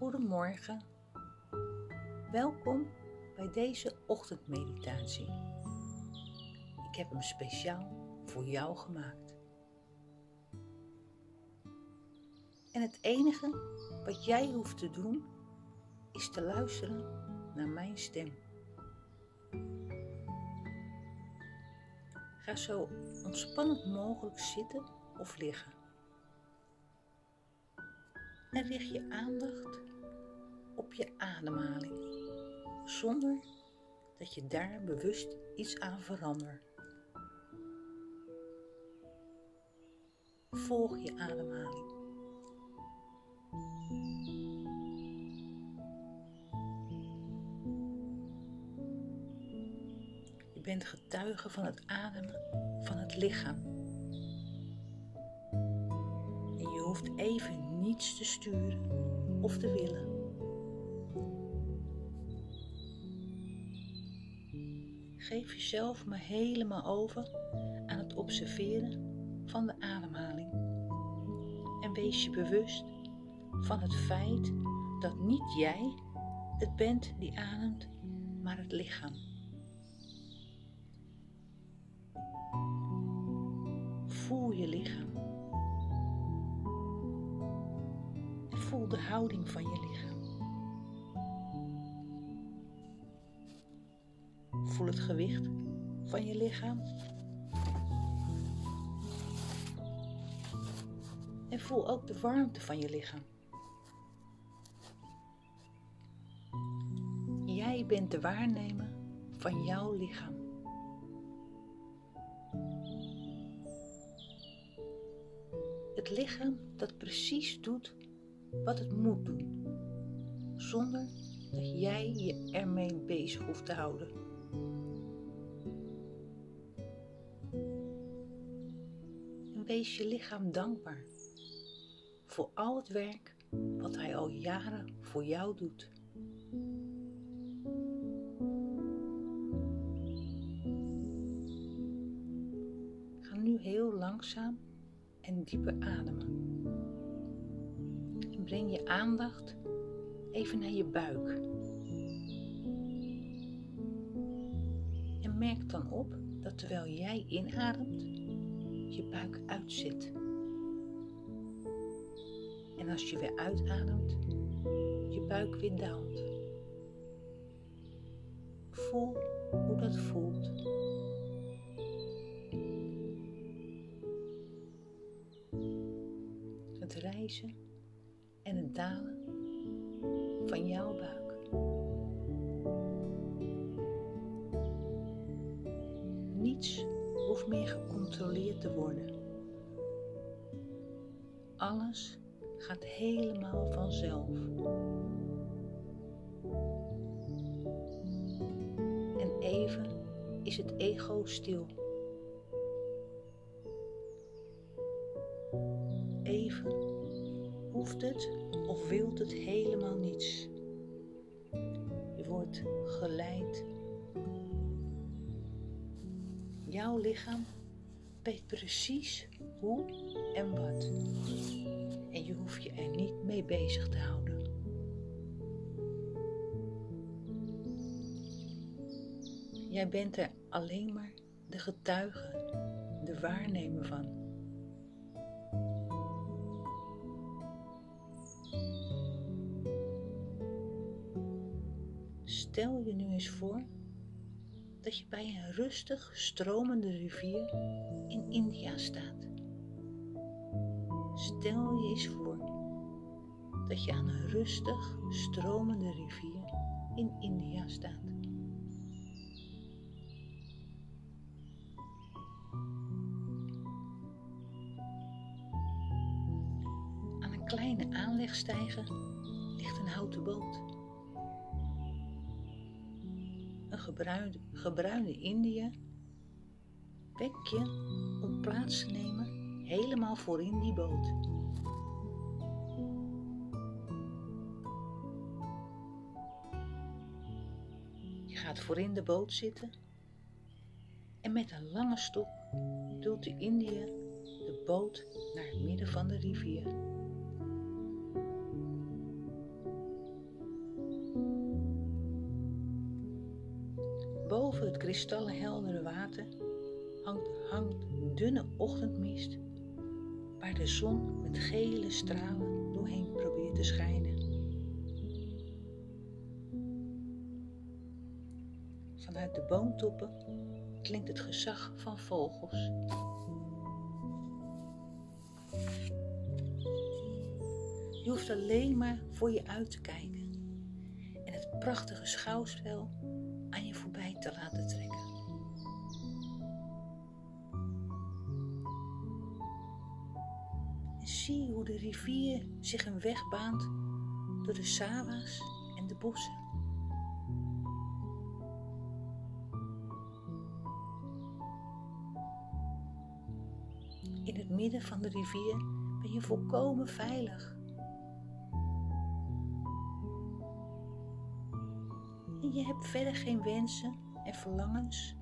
Goedemorgen. Welkom bij deze ochtendmeditatie. Ik heb hem speciaal voor jou gemaakt. En het enige wat jij hoeft te doen is te luisteren naar mijn stem. Ga zo ontspannend mogelijk zitten of liggen. En richt je aandacht je ademhaling, zonder dat je daar bewust iets aan verandert. Volg je ademhaling. Je bent getuige van het ademen van het lichaam. En je hoeft even niets te sturen of te willen. Geef jezelf maar helemaal over aan het observeren van de ademhaling. En wees je bewust van het feit dat niet jij het bent die ademt, maar het lichaam. Voel je lichaam. Voel de houding van je lichaam. Voel het gewicht van je lichaam. En voel ook de warmte van je lichaam. Jij bent de waarnemer van jouw lichaam. Het lichaam dat precies doet wat het moet doen, zonder dat jij je ermee bezig hoeft te houden. Wees je lichaam dankbaar voor al het werk wat hij al jaren voor jou doet. Ga nu heel langzaam en dieper ademen. En breng je aandacht even naar je buik. En merk dan op dat terwijl jij inademt, je buik uitzet. En als je weer uitademt, je buik weer daalt. Voel hoe dat voelt. Het reizen en het dalen van jouw buik. Niets hoeft meer gecontroleerd te worden. Alles gaat helemaal vanzelf. En even is het ego stil. Even hoeft het of wilt het helemaal niets. Je wordt geleid. Jouw lichaam weet precies hoe en wat en je hoeft je er niet mee bezig te houden. Jij bent er alleen maar de getuige, de waarnemer van. Stel je nu eens voor dat je bij een rustig stromende rivier in India staat. Stel je eens voor dat je aan een rustig stromende rivier in India staat. Aan een kleine aanlegstijger ligt een houten boot. Gebruinde, gebruinde Indiër wek je om plaats te nemen helemaal voorin die boot. Je gaat voorin de boot zitten en met een lange stok duwt de Indiër de boot naar het midden van de rivier. Boven het kristallenheldere water hangt, hangt dunne ochtendmist waar de zon met gele stralen doorheen probeert te schijnen. Vanuit de boomtoppen klinkt het gezag van vogels. Je hoeft alleen maar voor je uit te kijken en het prachtige schouwspel te laten trekken. En zie hoe de rivier zich een weg baant door de sawa's en de bossen. In het midden van de rivier ben je volkomen veilig. En je hebt verder geen wensen en verlangens.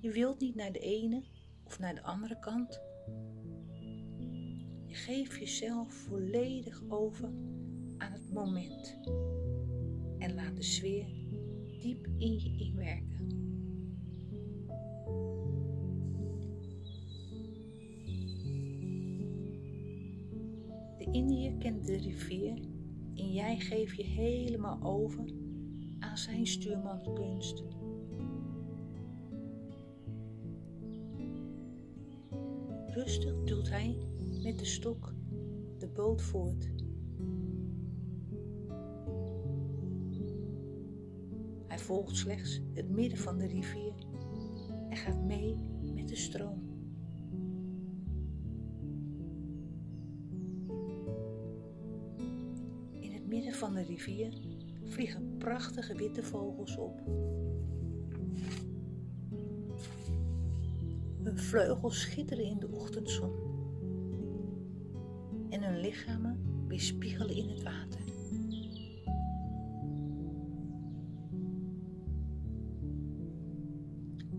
Je wilt niet naar de ene of naar de andere kant. Je geeft jezelf volledig over aan het moment en laat de sfeer diep in je inwerken. De Indiër kent de rivier en jij geeft je helemaal over aan zijn stuurmanskunst. Rustig duwt hij met de stok de boot voort. Hij volgt slechts het midden van de rivier en gaat mee met de stroom. In het midden van de rivier vliegen prachtige witte vogels op. Hun vleugels schitteren in de ochtendzon en hun lichamen weerspiegelen in het water.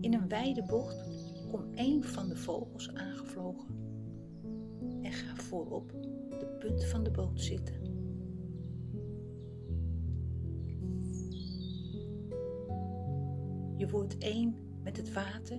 In een wijde bocht komt een van de vogels aangevlogen en gaat voorop de punt van de boot zitten. Je wordt één met het water,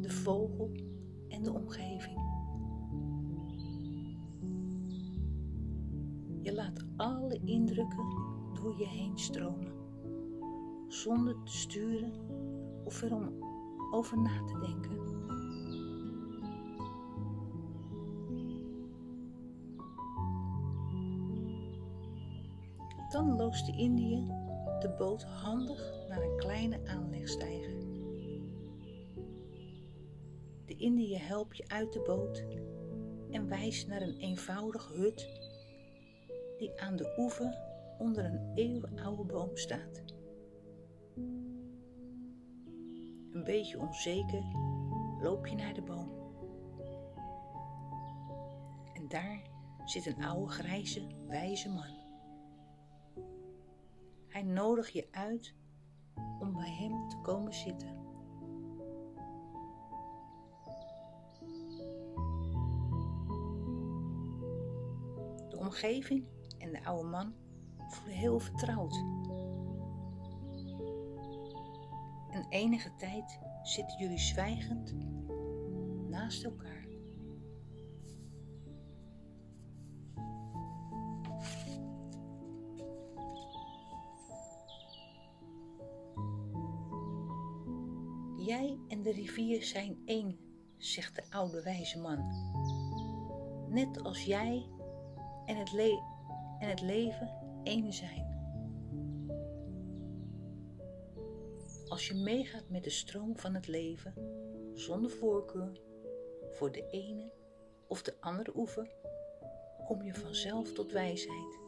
de vogel en de omgeving. Je laat alle indrukken door je heen stromen, zonder te sturen of erom over na te denken. Dan loost de Indië de boot handig naar een kleine aanlegstijger. De Indië helpt je uit de boot en wijst naar een eenvoudige hut die aan de oever onder een eeuwenoude boom staat. Een beetje onzeker loop je naar de boom. En daar zit een oude grijze, wijze man. Hij nodigt je uit om bij hem te komen zitten. De omgeving en de oude man voelen heel vertrouwd. En enige tijd zitten jullie zwijgend naast elkaar. De rivier zijn één, zegt de oude wijze man. Net als jij en het, le en het leven één zijn. Als je meegaat met de stroom van het leven, zonder voorkeur voor de ene of de andere oever, kom je vanzelf tot wijsheid.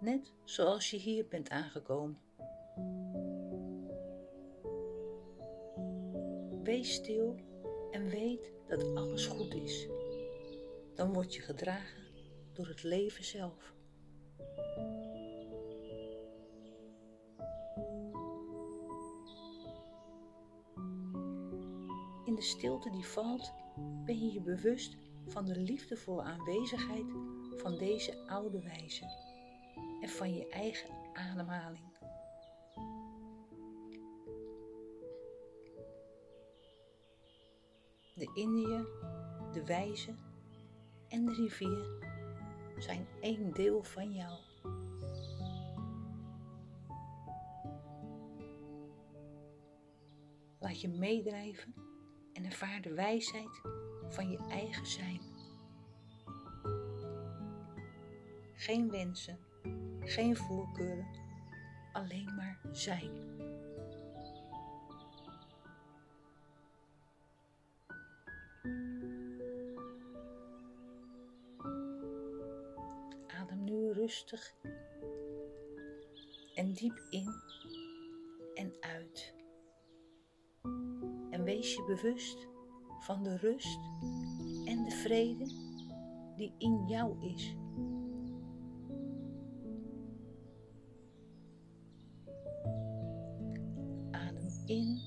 Net zoals je hier bent aangekomen. Wees stil en weet dat alles goed is. Dan word je gedragen door het leven zelf. In de stilte die valt, ben je je bewust van de liefdevolle aanwezigheid van deze oude wijze en van je eigen ademhaling. De Indië, de wijze en de rivier zijn één deel van jou. Laat je meedrijven en ervaar de wijsheid van je eigen zijn. Geen wensen, geen voorkeuren, alleen maar zijn. Rustig en diep in en uit. En wees je bewust van de rust en de vrede die in jou is. Adem in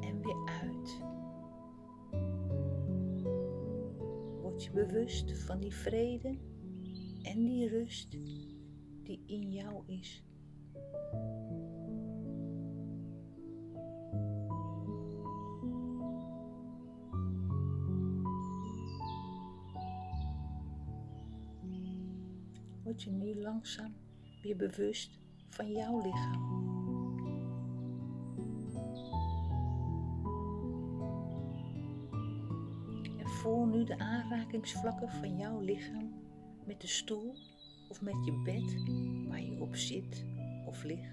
en weer uit. Word je bewust van die vrede en die rust die in jou is. word je nu langzaam weer bewust van jouw lichaam. Voel nu de aanrakingsvlakken van jouw lichaam met de stoel of met je bed waar je op zit of ligt.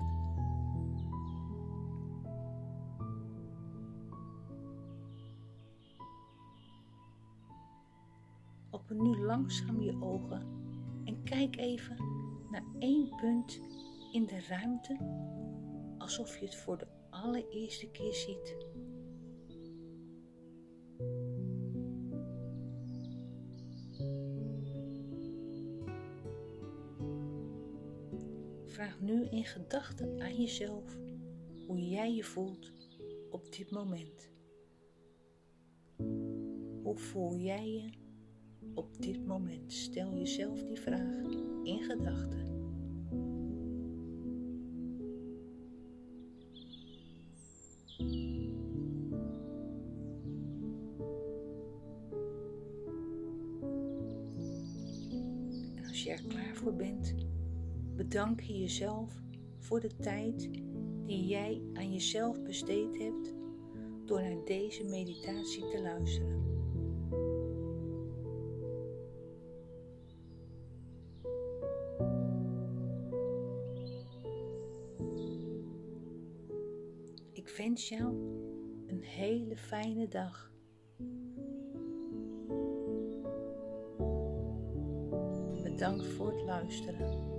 Open nu langzaam je ogen en kijk even naar één punt in de ruimte alsof je het voor de allereerste keer ziet. Vraag nu in gedachten aan jezelf hoe jij je voelt op dit moment. Hoe voel jij je op dit moment? Stel jezelf die vraag in gedachten. En als je er klaar voor bent, bedank je jezelf voor de tijd die jij aan jezelf besteed hebt door naar deze meditatie te luisteren. Ik wens jou een hele fijne dag. Bedankt voor het luisteren.